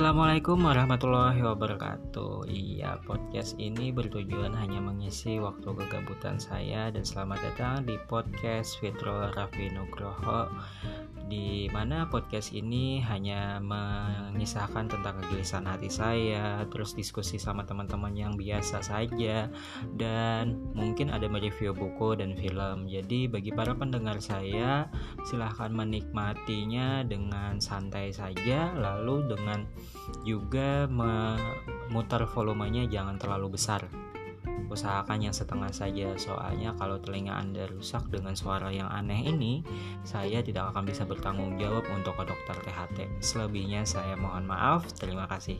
Assalamualaikum warahmatullahi wabarakatuh. Iya podcast ini bertujuan hanya mengisi waktu kegabutan saya Dan selamat datang di podcast Fitro Raffi Nugroho di mana podcast ini hanya mengisahkan tentang kegelisahan hati saya Terus diskusi sama teman-teman yang biasa saja Dan mungkin ada mereview buku dan film. Jadi bagi para pendengar saya silahkan menikmatinya dengan santai saja Lalu dengan juga memutar volumenya jangan terlalu besar usahakan yang setengah saja. Soalnya kalau telinga anda rusak dengan suara yang aneh ini saya tidak akan bisa bertanggung jawab untuk ke dokter THT selebihnya saya mohon maaf. Terima kasih